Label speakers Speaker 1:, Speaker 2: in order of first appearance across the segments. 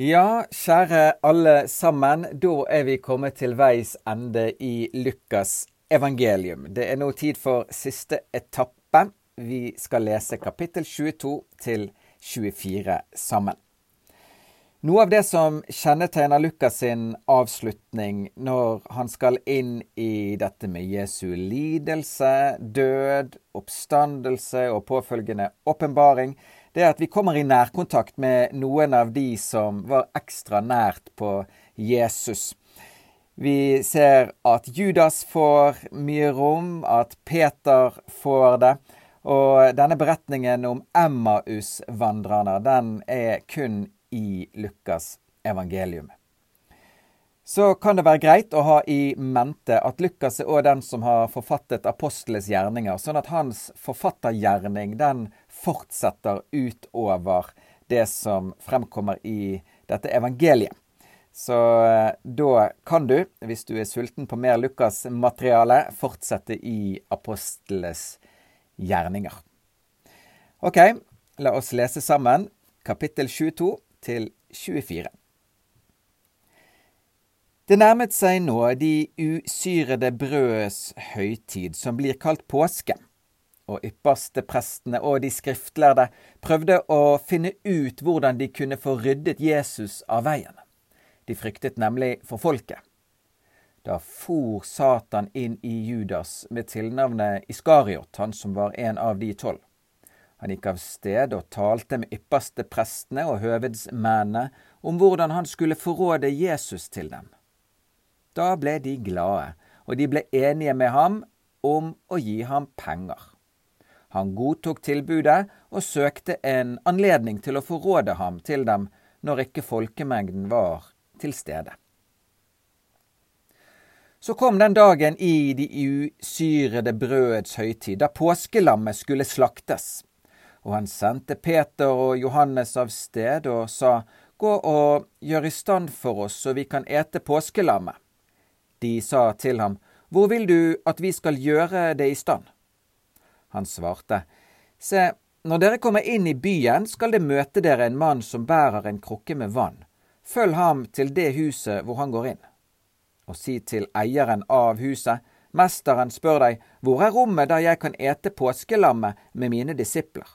Speaker 1: Ja, kjære alle sammen. Da er vi kommet til veis ende i Lukas evangelium. Det er nå tid for siste etappe. Vi skal lese kapittel 22 til 24 sammen. Noe av det som kjennetegner Lukas sin avslutning når han skal inn i dette med Jesu lidelse, død, oppstandelse og påfølgende åpenbaring, det er at vi kommer i nærkontakt med noen av de som var ekstra nært på Jesus. Vi ser at Judas får mye rom, at Peter får det. Og denne beretningen om Emmaus-vandrerne, den er kun i Lukas evangelium. Så kan det være greit å ha i mente at Lukas er også den som har forfattet apostles gjerninger, sånn at hans forfattergjerning den fortsetter utover det som fremkommer i dette evangeliet. Så eh, da kan du, hvis du er sulten på mer Lukas-materiale, fortsette i apostles gjerninger. Ok, la oss lese sammen kapittel 22 til 24. Det nærmet seg nå de usyrede brødets høytid, som blir kalt påske, og ypperste prestene og de skriftlærde prøvde å finne ut hvordan de kunne få ryddet Jesus av veien. De fryktet nemlig for folket. Da for Satan inn i Judas med tilnavnet Iskariot, han som var en av de tolv. Han gikk av sted og talte med ypperste prestene og høvedsmennene om hvordan han skulle forråde Jesus til dem. Da ble de glade, og de ble enige med ham om å gi ham penger. Han godtok tilbudet og søkte en anledning til å forråde ham til dem når ikke folkemengden var til stede. Så kom den dagen i de usyrede brødets høytid, da påskelammet skulle slaktes. Og han sendte Peter og Johannes av sted og sa, Gå og gjør i stand for oss så vi kan ete påskelammet. De sa til ham, Hvor vil du at vi skal gjøre det i stand? Han svarte, Se, når dere kommer inn i byen, skal det møte dere en mann som bærer en krukke med vann. Følg ham til det huset hvor han går inn. Og si til eieren av huset, Mesteren spør deg, hvor er rommet der jeg kan ete påskelammet med mine disipler?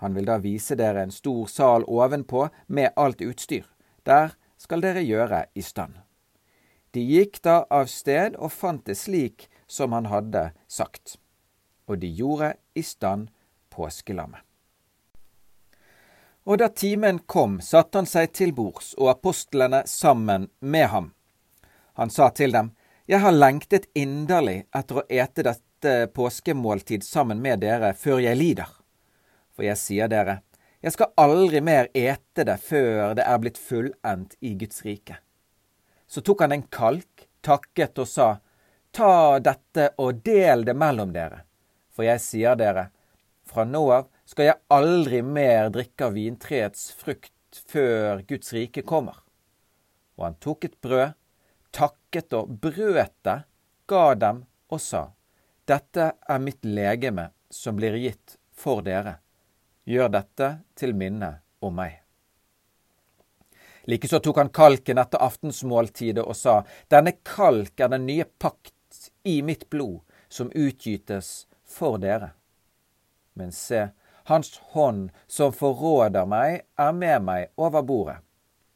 Speaker 1: Han vil da vise dere en stor sal ovenpå med alt utstyr. Der skal dere gjøre i stand. De gikk da av sted og fant det slik som han hadde sagt. Og de gjorde i stand påskelammet. Og da timen kom, satte han seg til bords og apostlene sammen med ham. Han sa til dem, Jeg har lengtet inderlig etter å ete dette påskemåltid sammen med dere før jeg lider. For jeg sier dere, jeg skal aldri mer ete det før det er blitt fullendt i Guds rike. Så tok han en kalk, takket og sa, Ta dette og del det mellom dere. For jeg sier dere, fra nå av skal jeg aldri mer drikke av vintreets frukt før Guds rike kommer. Og han tok et brød, takket og brøt det, ga dem og sa, Dette er mitt legeme som blir gitt for dere. Gjør dette til minne om meg. Likeså tok han kalken etter aftensmåltidet og sa, Denne kalk er den nye pakt i mitt blod, som utgytes for dere. Men se, hans hånd som forråder meg, er med meg over bordet.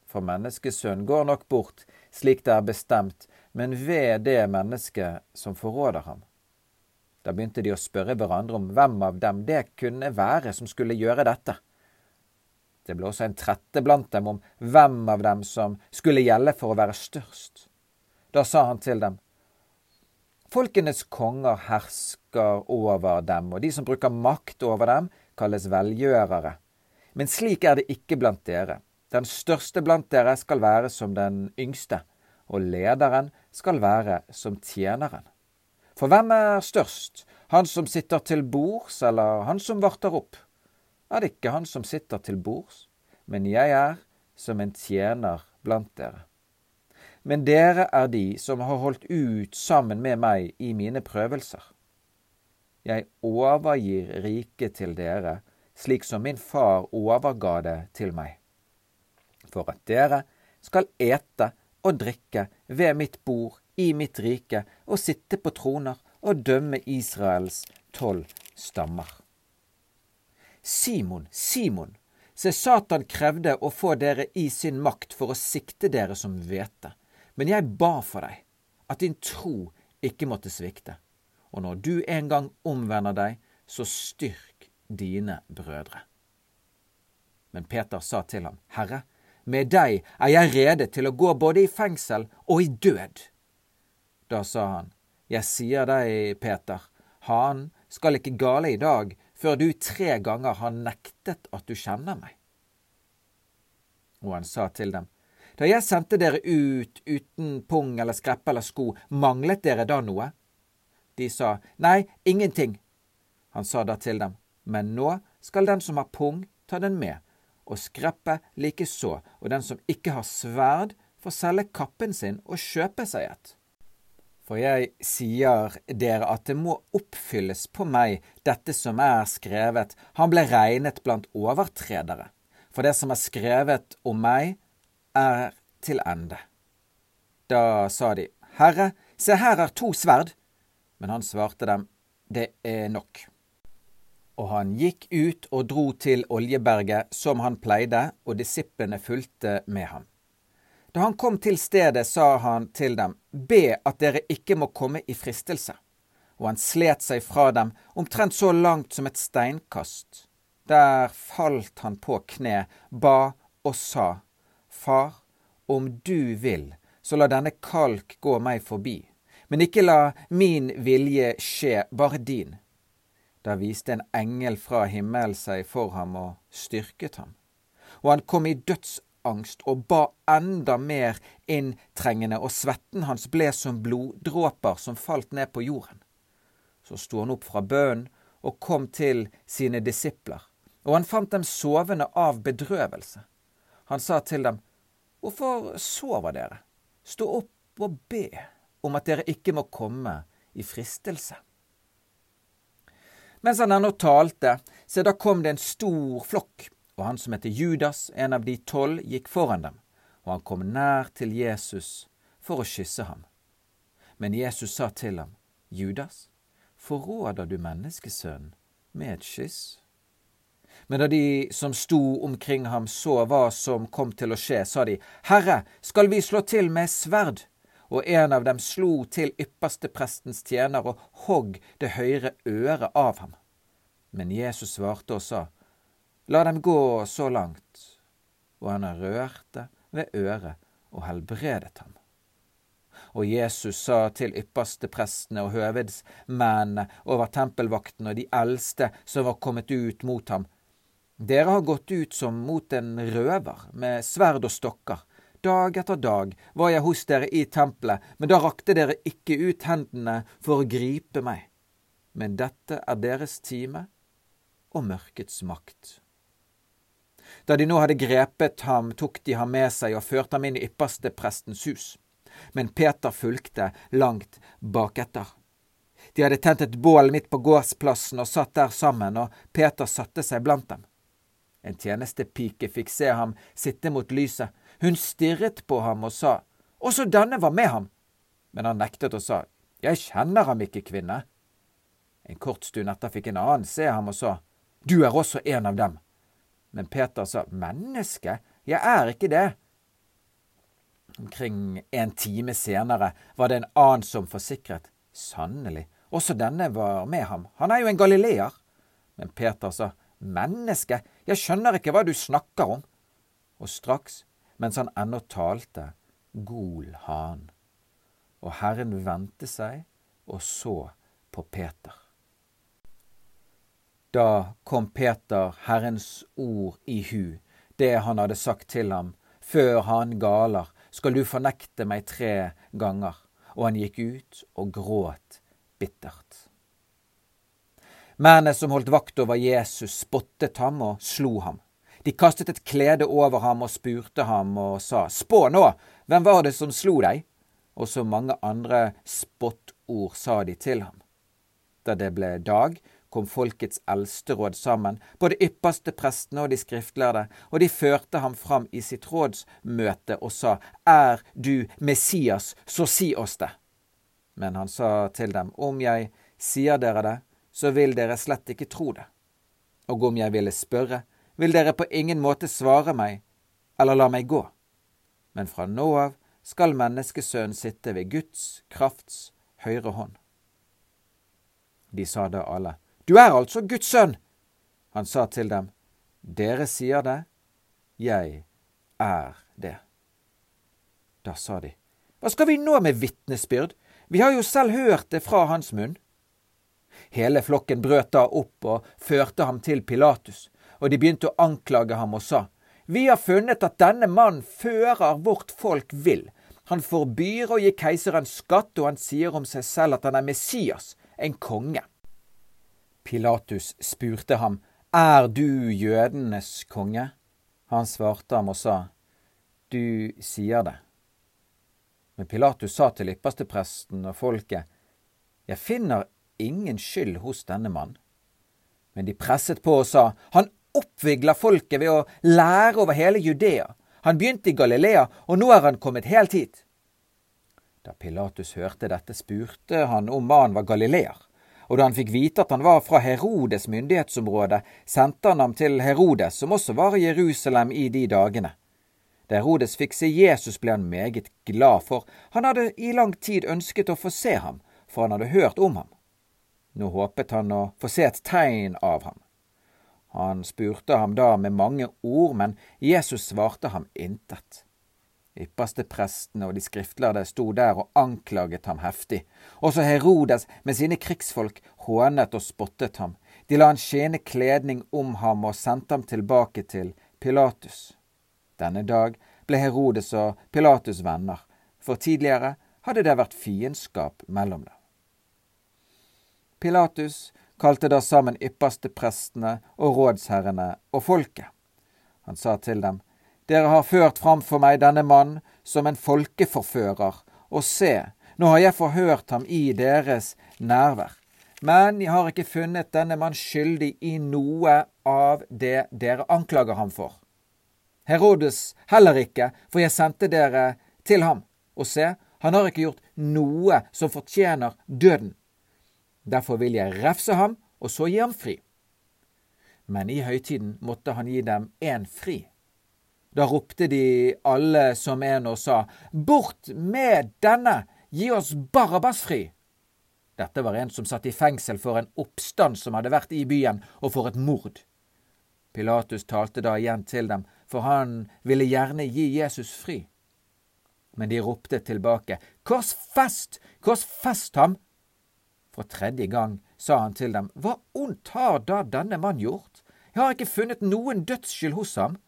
Speaker 1: For menneskesønn går nok bort slik det er bestemt, men ved det mennesket som forråder ham. Da begynte de å spørre hverandre om hvem av dem det kunne være som skulle gjøre dette. Det ble også en trette blant dem om hvem av dem som skulle gjelde for å være størst. Da sa han til dem, Folkenes konger hersker over dem, og de som bruker makt over dem, kalles velgjørere. Men slik er det ikke blant dere. Den største blant dere skal være som den yngste, og lederen skal være som tjeneren. For hvem er størst, han som sitter til bords, eller han som varter opp? Er det ikke han som sitter til bords, men jeg er som en tjener blant dere. Men dere er de som har holdt ut sammen med meg i mine prøvelser. Jeg overgir riket til dere, slik som min far overga det til meg. for at dere skal ete og drikke ved mitt bord i mitt rike og sitte på troner og dømme Israels tolv stammer. Simon, Simon, se Satan krevde å få dere i sin makt for å sikte dere som hvete. Men jeg ba for deg, at din tro ikke måtte svikte. Og når du en gang omvender deg, så styrk dine brødre. Men Peter sa til ham, Herre, med deg er jeg rede til å gå både i fengsel og i død. Da sa han, Jeg sier deg, Peter, han skal ikke gale i dag før du tre ganger har nektet at du kjenner meg. Og han sa til dem, Da jeg sendte dere ut uten pung eller skreppe eller sko, manglet dere da noe? De sa, Nei, ingenting. Han sa da til dem, Men nå skal den som har pung, ta den med, og skreppe likeså, og den som ikke har sverd, får selge kappen sin og kjøpe seg et. For jeg sier dere at det må oppfylles på meg dette som er skrevet, han ble regnet blant overtredere. For det som er skrevet om meg, er til ende. Da sa de, Herre, se her er to sverd. Men han svarte dem, det er nok. Og han gikk ut og dro til Oljeberget som han pleide, og disiplene fulgte med ham. Da han kom til stedet, sa han til dem, Be at dere ikke må komme i fristelse. Og han slet seg fra dem, omtrent så langt som et steinkast. Der falt han på kne, ba og sa, Far, om du vil, så la denne kalk gå meg forbi. Men ikke la min vilje skje, bare din. Da viste en engel fra himmelen seg for ham og styrket ham. Og han kom i dødsangst og ba enda mer inntrengende, og svetten hans ble som bloddråper som falt ned på jorden. Så sto han opp fra bønnen og kom til sine disipler, og han fant dem sovende av bedrøvelse. Han sa til dem, Hvorfor sover dere? Stå opp og be om at dere ikke må komme i fristelse. Mens han ennå talte, se da kom det en stor flokk og han som heter Judas, en av de tolv, gikk foran dem, og han kom nær til Jesus for å kysse ham. Men Jesus sa til ham, Judas, forråder du menneskesønnen med et kyss? Men da de som sto omkring ham så hva som kom til å skje, sa de, Herre, skal vi slå til med sverd? Og en av dem slo til ypperste prestens tjener og hogg det høyre øret av ham. Men Jesus svarte og sa, La dem gå så langt. Og han rørte ved øret og helbredet ham. Og Jesus sa til ypperste prestene og høvedsmennene over tempelvakten og de eldste som var kommet ut mot ham, dere har gått ut som mot en røver, med sverd og stokker. Dag etter dag var jeg hos dere i tempelet, men da rakte dere ikke ut hendene for å gripe meg. Men dette er deres time og mørkets makt. Da de nå hadde grepet ham, tok de ham med seg og førte ham inn i ypperste prestens hus. Men Peter fulgte langt baketter. De hadde tent et bål midt på gårdsplassen og satt der sammen, og Peter satte seg blant dem. En tjenestepike fikk se ham sitte mot lyset. Hun stirret på ham og sa, Også denne var med ham. Men han nektet og sa, Jeg kjenner ham ikke, kvinne. En kort stund etter fikk en annen se ham og sa, Du er også en av dem. Men Peter sa, 'Menneske? Jeg er ikke det.' Omkring en time senere var det en annen som forsikret. Sannelig, også denne var med ham. Han er jo en galileer. Men Peter sa, 'Menneske, jeg skjønner ikke hva du snakker om.' Og straks, mens han ennå talte, gol han. Og Herren vendte seg og så på Peter. Da kom Peter Herrens ord i hu, det han hadde sagt til ham, før han galer, skal du fornekte meg tre ganger. Og han gikk ut og gråt bittert. Mennene som holdt vakt over Jesus, spottet ham og slo ham. De kastet et klede over ham og spurte ham og sa, Spå nå, hvem var det som slo deg? Og så mange andre spottord sa de til ham. Da det ble dag, kom folkets eldste råd sammen, både ypperste prestene og de skriftlærde, og de førte ham fram i sitt rådsmøte og sa, Er du Messias, så si oss det. Men han sa til dem, Om jeg sier dere det, så vil dere slett ikke tro det. Og om jeg ville spørre, vil dere på ingen måte svare meg eller la meg gå. Men fra nå av skal menneskesønnen sitte ved Guds krafts høyre hånd. De sa da alle, Du er altså Guds sønn! Han sa til dem, Dere sier det, jeg er det. Da sa de, Hva skal vi nå med vitnesbyrd? Vi har jo selv hørt det fra hans munn. Hele flokken brøt da opp og førte ham til Pilatus, og de begynte å anklage ham og sa, Vi har funnet at denne mannen fører vårt folk vill. Han forbyr å gi keiseren skatt, og han sier om seg selv at han er Messias, en konge. Pilatus spurte ham, Er du jødenes konge? Han svarte ham og sa, Du sier det. Men Pilatus sa til ypperstepresten og folket, Jeg finner ingen skyld hos denne mann. Men de presset på og sa, Han oppvigler folket ved å lære over hele Judea. Han begynte i Galilea, og nå er han kommet helt hit. Da Pilatus hørte dette, spurte han om mannen var galileer. Og da han fikk vite at han var fra Herodes myndighetsområde, sendte han ham til Herodes, som også var i Jerusalem i de dagene. Da Herodes fikk se Jesus, ble han meget glad, for han hadde i lang tid ønsket å få se ham, for han hadde hørt om ham. Nå håpet han å få se et tegn av ham. Han spurte ham da med mange ord, men Jesus svarte ham intet. Yppersteprestene og de skriftlærde sto der og anklaget ham heftig. Også Herodes med sine krigsfolk hånet og spottet ham. De la en skjene kledning om ham og sendte ham tilbake til Pilatus. Denne dag ble Herodes og Pilatus venner, for tidligere hadde det vært fiendskap mellom dem. Pilatus kalte da sammen yppersteprestene og rådsherrene og folket. Han sa til dem, Dere har ført fram for meg denne mann som en folkeforfører, og se, nå har jeg forhørt ham i deres nærvær. Men jeg har ikke funnet denne mann skyldig i noe av det dere anklager ham for. Herodes heller ikke, for jeg sendte dere til ham. Og se, han har ikke gjort noe som fortjener døden. Derfor vil jeg refse ham, og så gi ham fri. Men i høytiden måtte han gi dem én fri. Da ropte de alle som en og sa, Bort med denne! Gi oss Barabbas fri! Dette var en som satt i fengsel for en oppstand som hadde vært i byen, og for et mord. Pilatus talte da igjen til dem, for han ville gjerne gi Jesus fri. Men de ropte tilbake, Korsfest! Korsfest ham! For tredje gang sa han til dem, Hva ondt har da denne mann gjort? Jeg har ikke funnet noen dødsskyld hos ham.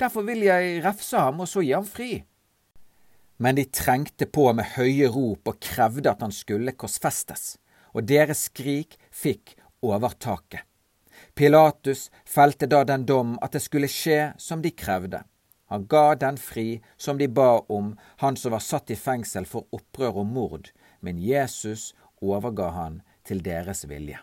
Speaker 1: Derfor vil jeg refse ham og så gi ham fri. Men de trengte på med høye rop og krevde at han skulle korsfestes, og deres skrik fikk overtaket. Pilatus felte da den dom at det skulle skje som de krevde. Han ga den fri som de ba om, han som var satt i fengsel for opprør og mord, men Jesus overga han til deres vilje.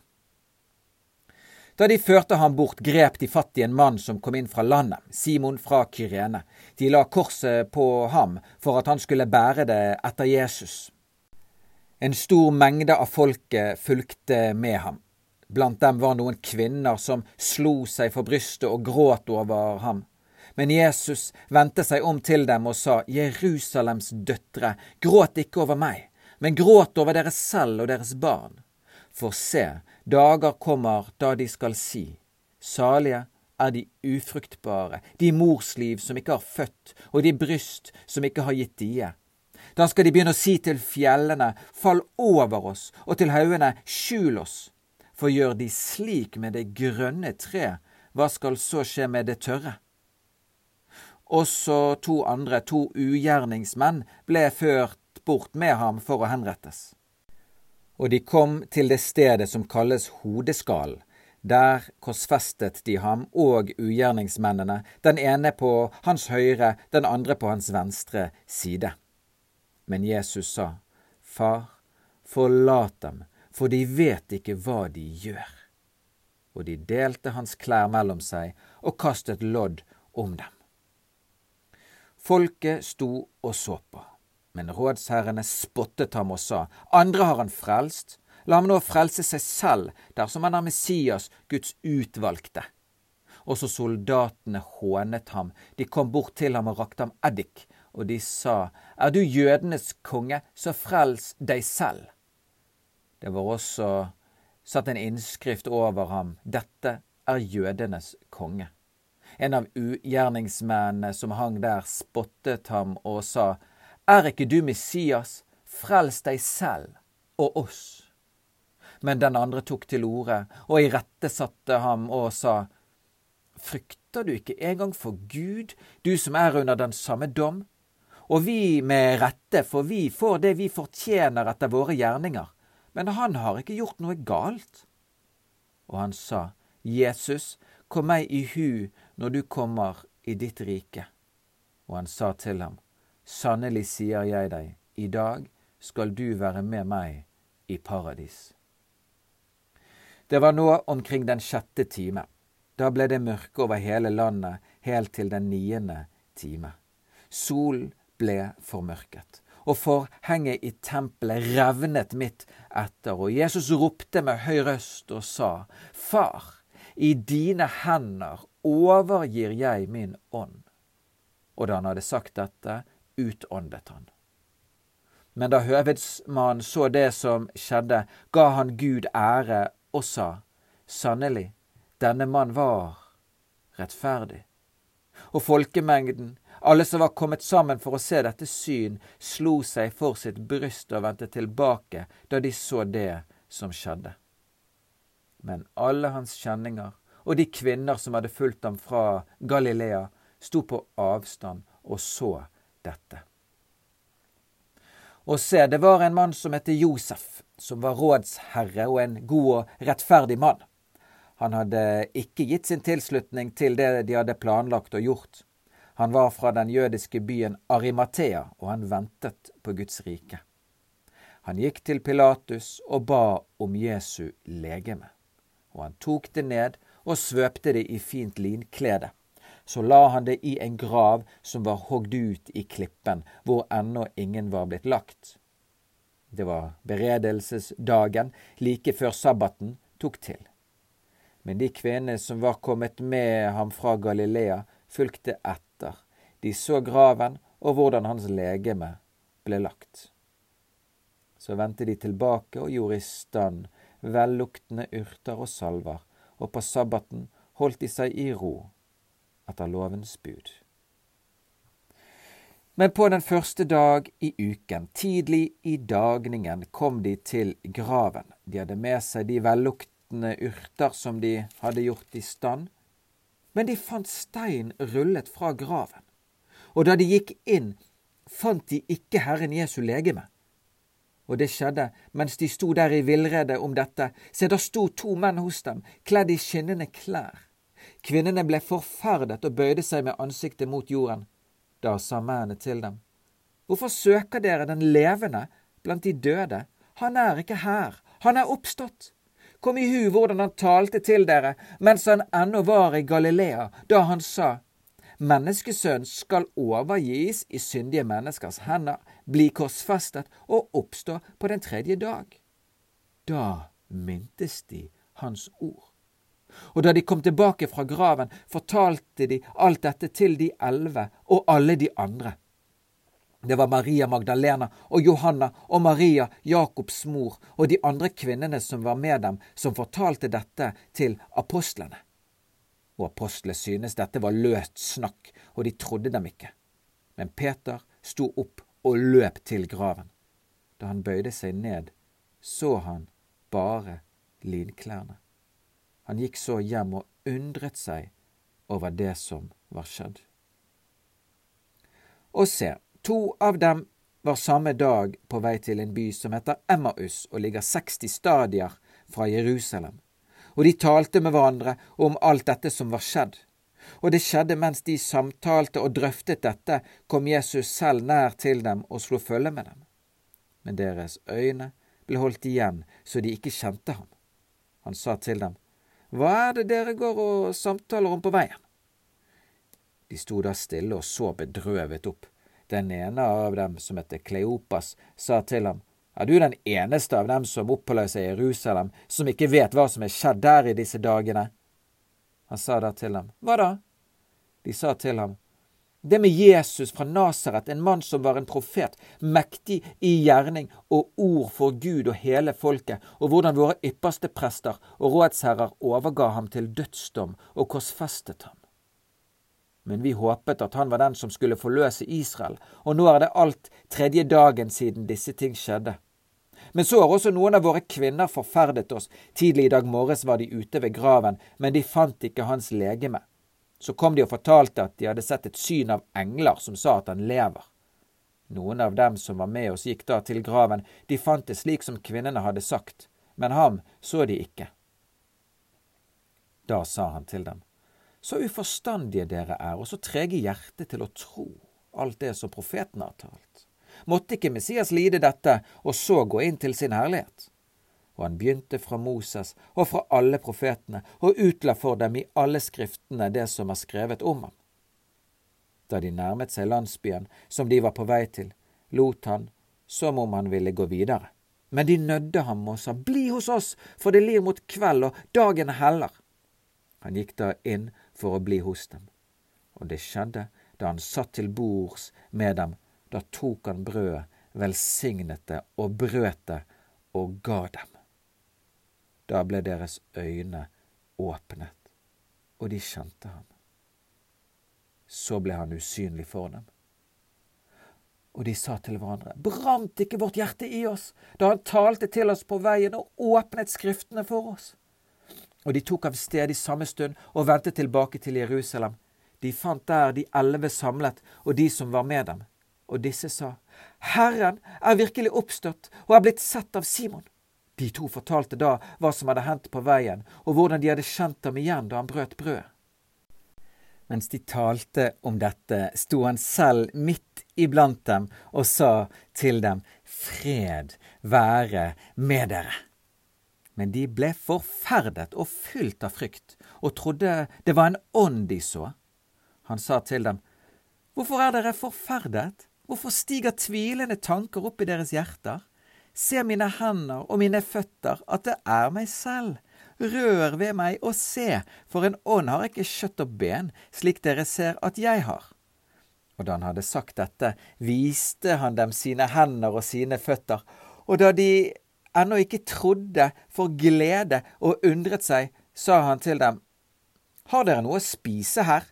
Speaker 1: Da de førte ham bort, grep de fatt i en mann som kom inn fra landet, Simon fra Kyrene. De la korset på ham for at han skulle bære det etter Jesus. En stor mengde av folket fulgte med ham. Blant dem var noen kvinner som slo seg for brystet og gråt over ham. Men Jesus vendte seg om til dem og sa, Jerusalems døtre, gråt ikke over meg, men gråt over dere selv og deres barn. For se, dager kommer da de skal si, salige er de ufruktbare, de morsliv som ikke har født, og de bryst som ikke har gitt die. Da skal de begynne å si til fjellene, fall over oss, og til haugene, skjul oss. For gjør de slik med det grønne tre, hva skal så skje med det tørre? Også to andre, to ugjerningsmenn, ble ført bort med ham for å henrettes. Og de kom til det stedet som kalles Hodeskallen. Der korsfestet de ham og ugjerningsmennene, den ene på hans høyre, den andre på hans venstre side. Men Jesus sa, Far, forlat dem, for de vet ikke hva de gjør. Og de delte hans klær mellom seg og kastet lodd om dem. Folket sto og så på, men rådsherrene spottet ham og sa, andre har han frelst, la ham nå frelse seg selv dersom han er Messias, Guds utvalgte. Også soldatene hånet ham, de kom bort til ham og rakte ham eddik, og de sa, Er du jødenes konge, så frels deg selv. Det var også satt en innskrift over ham, Dette er jødenes konge. En av ugjerningsmennene som hang der, spottet ham og sa, Er ikke du Messias? Frels deg selv og oss. Men den andre tok til orde og irettesatte ham og sa, Frykter du ikke engang for Gud, du som er under den samme dom? Og vi med rette, for vi får det vi fortjener etter våre gjerninger. Men han har ikke gjort noe galt. Og han sa, Jesus, kom meg i hu når du kommer i ditt rike. Og han sa til ham, Sannelig sier jeg deg, i dag skal du være med meg i paradis. Det var nå omkring den sjette time. Da ble det mørke over hele landet helt til den niende time. Solen ble formørket, og forhenget i tempelet revnet midt etter, og Jesus ropte med høy røst og sa, Far, i dine hender overgir jeg min ånd. Og da han hadde sagt dette, utåndet han. Men da høvedsmannen så det som skjedde, ga han Gud ære og sa, Sannelig, denne mann var rettferdig. Og folkemengden, alle som var kommet sammen for å se dette syn, slo seg for sitt bryst og vendte tilbake da de så det som skjedde. Men alle hans kjenninger og de kvinner som hadde fulgt ham fra Galilea, sto på avstand og så dette. Og se, det var en mann som het Josef, som var rådsherre og en god og rettferdig mann. Han hadde ikke gitt sin tilslutning til det de hadde planlagt og gjort. Han var fra den jødiske byen Arimathea, og han ventet på Guds rike. Han gikk til Pilatus og ba om Jesu legeme. Og han tok det ned og svøpte det i fint linklede. Så la han det i en grav som var hogd ut i klippen, hvor ennå ingen var blitt lagt. Det var beredelsesdagen like før sabbaten tok til. Men de kvinnene som var kommet med ham fra Galilea, fulgte etter. De så graven og hvordan hans legeme ble lagt. Så vendte de tilbake og gjorde i stand velluktende urter og salver og på sabbaten holdt de seg i ro etter lovens bud. Men på den første dag i uken, tidlig i dagningen, kom de til graven. De hadde med seg de velluktende urter som de hadde gjort i stand. Men de fant stein rullet fra graven. Og da de gikk inn, fant de ikke Herren Jesu legeme. Og det skjedde mens de sto der i villrede om dette. Se, da sto to menn hos dem, kledd i skinnende klær. Kvinnene ble forferdet og bøyde seg med ansiktet mot jorden. Da sa mennene til dem, Hvorfor søker dere den levende blant de døde? Han er ikke her, han er oppstått. Kom i hu hvordan han talte til dere mens han ennå var i Galilea, da han sa, Menneskesønnen skal overgis i syndige menneskers hender, bli korsfestet og oppstå på den tredje dag. Da mintes de hans ord. Og da de kom tilbake fra graven, fortalte de alt dette til de elleve og alle de andre. Det var Maria Magdalena og Johanna og Maria, Jakobs mor, og de andre kvinnene som var med dem, som fortalte dette til apostlene og apostlene synes dette var løst snakk, og de trodde dem ikke. Men Peter sto opp og løp til graven. Da han bøyde seg ned, så han bare linklærne. Han gikk så hjem og undret seg over det som var skjedd. Og se, to av dem var samme dag på vei til en by som heter Emmaus og ligger 60 stadier fra Jerusalem og de talte med hverandre om alt dette som var skjedd. Og det skjedde mens de samtalte og drøftet dette, kom Jesus selv nær til dem og slo følge med dem. Men deres øyne ble holdt igjen så de ikke kjente ham. Han sa til dem, hva er det dere går og samtaler om på veien? De sto da stille og så bedrøvet opp. Den ene av dem, som heter Kleopas, sa til ham, er du den eneste av dem som oppholder seg i Jerusalem, som ikke vet hva som er skjedd der i disse dagene? Han sa da til ham, hva da? De sa til ham, det med Jesus fra Nasaret, en mann som var en profet, mektig i gjerning og ord for Gud og hele folket, og hvordan våre ypperste prester og rådsherrer overga ham til dødsdom og korsfestet ham. Men vi håpet at han var den som skulle forløse Israel, og nå er det alt tredje dagen siden disse ting skjedde. Men så har også noen av våre kvinner forferdet oss. Tidlig i dag morges var de ute ved graven, men de fant ikke hans legeme. Så kom de og fortalte at de hadde sett et syn av engler som sa at han lever. Noen av dem som var med oss, gikk da til graven. De fant det slik som kvinnene hadde sagt, men ham så de ikke. Da sa han til dem, så uforstandige dere er, og så trege hjertet til å tro alt det som profeten har talt. Måtte ikke Messias lide dette, og så gå inn til sin herlighet? Og han begynte fra Moses og fra alle profetene og utla for dem i alle skriftene det som er skrevet om ham. Da de nærmet seg landsbyen som de var på vei til, lot han som om han ville gå videre. Men de nødde ham og sa, Bli hos oss, for det lir mot kveld, og dagen er heller. Han gikk da inn for å bli hos dem. Og det skjedde da han satt til bords med dem, da tok han brødet, velsignet det og brøt det og ga dem. Da ble deres øyne åpnet, og de kjente ham. Så ble han usynlig for dem. Og de sa til hverandre, brant ikke vårt hjerte i oss da han talte til oss på veien og åpnet Skriftene for oss? Og de tok av sted i samme stund og vendte tilbake til Jerusalem. De fant der de elleve samlet og de som var med dem. Og disse sa, Herren er virkelig oppstått og er blitt sett av Simon. De to fortalte da hva som hadde hendt på veien, og hvordan de hadde kjent ham igjen da han brøt brød. Mens de talte om dette, sto han selv midt iblant dem og sa til dem, Fred være med dere. Men de ble forferdet og fylt av frykt, og trodde det var en ånd de så. Han sa til dem, Hvorfor er dere forferdet? Hvorfor stiger tvilende tanker opp i deres hjerter? Se mine hender og mine føtter, at det er meg selv. Rør ved meg og se, for en ånd har ikke kjøtt og ben, slik dere ser at jeg har. Og da han hadde sagt dette, viste han dem sine hender og sine føtter, og da de ennå ikke trodde for glede og undret seg, sa han til dem, Har dere noe å spise her?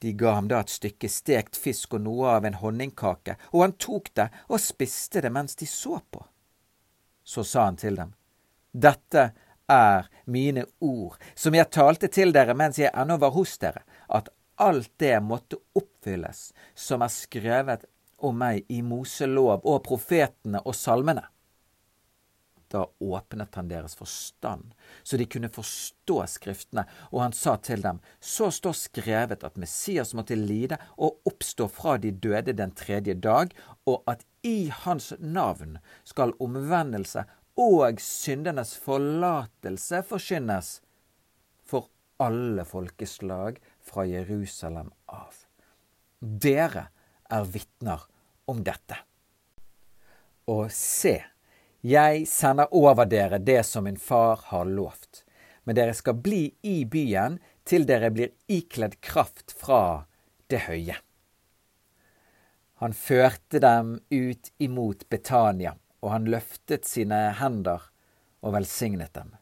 Speaker 1: De ga ham da et stykke stekt fisk og noe av en honningkake, og han tok det og spiste det mens de så på. Så sa han til dem, Dette er mine ord, som jeg talte til dere mens jeg ennå var hos dere, at alt det måtte oppfylles som er skrevet om meg i Moselov og profetene og salmene. Da åpnet han deres forstand, så de kunne forstå Skriftene, og han sa til dem, så står skrevet at Messias måtte lide og oppstå fra de døde den tredje dag, og at i hans navn skal omvendelse og syndenes forlatelse forkynnes for alle folkeslag fra Jerusalem av. Dere er vitner om dette. Og se, jeg sender over dere det som min far har lovt, men dere skal bli i byen til dere blir ikledd kraft fra det høye. Han førte dem ut imot Betania, og han løftet sine hender og velsignet dem.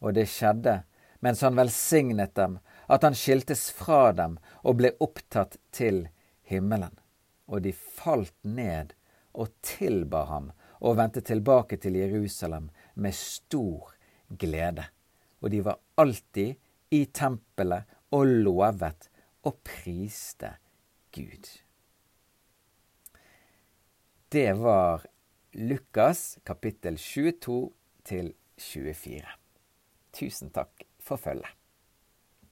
Speaker 1: Og det skjedde, mens han velsignet dem, at han skiltes fra dem og ble opptatt til himmelen. Og de falt ned og tilba ham og vendte tilbake til Jerusalem med stor glede. Og de var alltid i tempelet og lovet og priste Gud. Det var Lukas kapittel 22 til 24. Tusen takk for følget.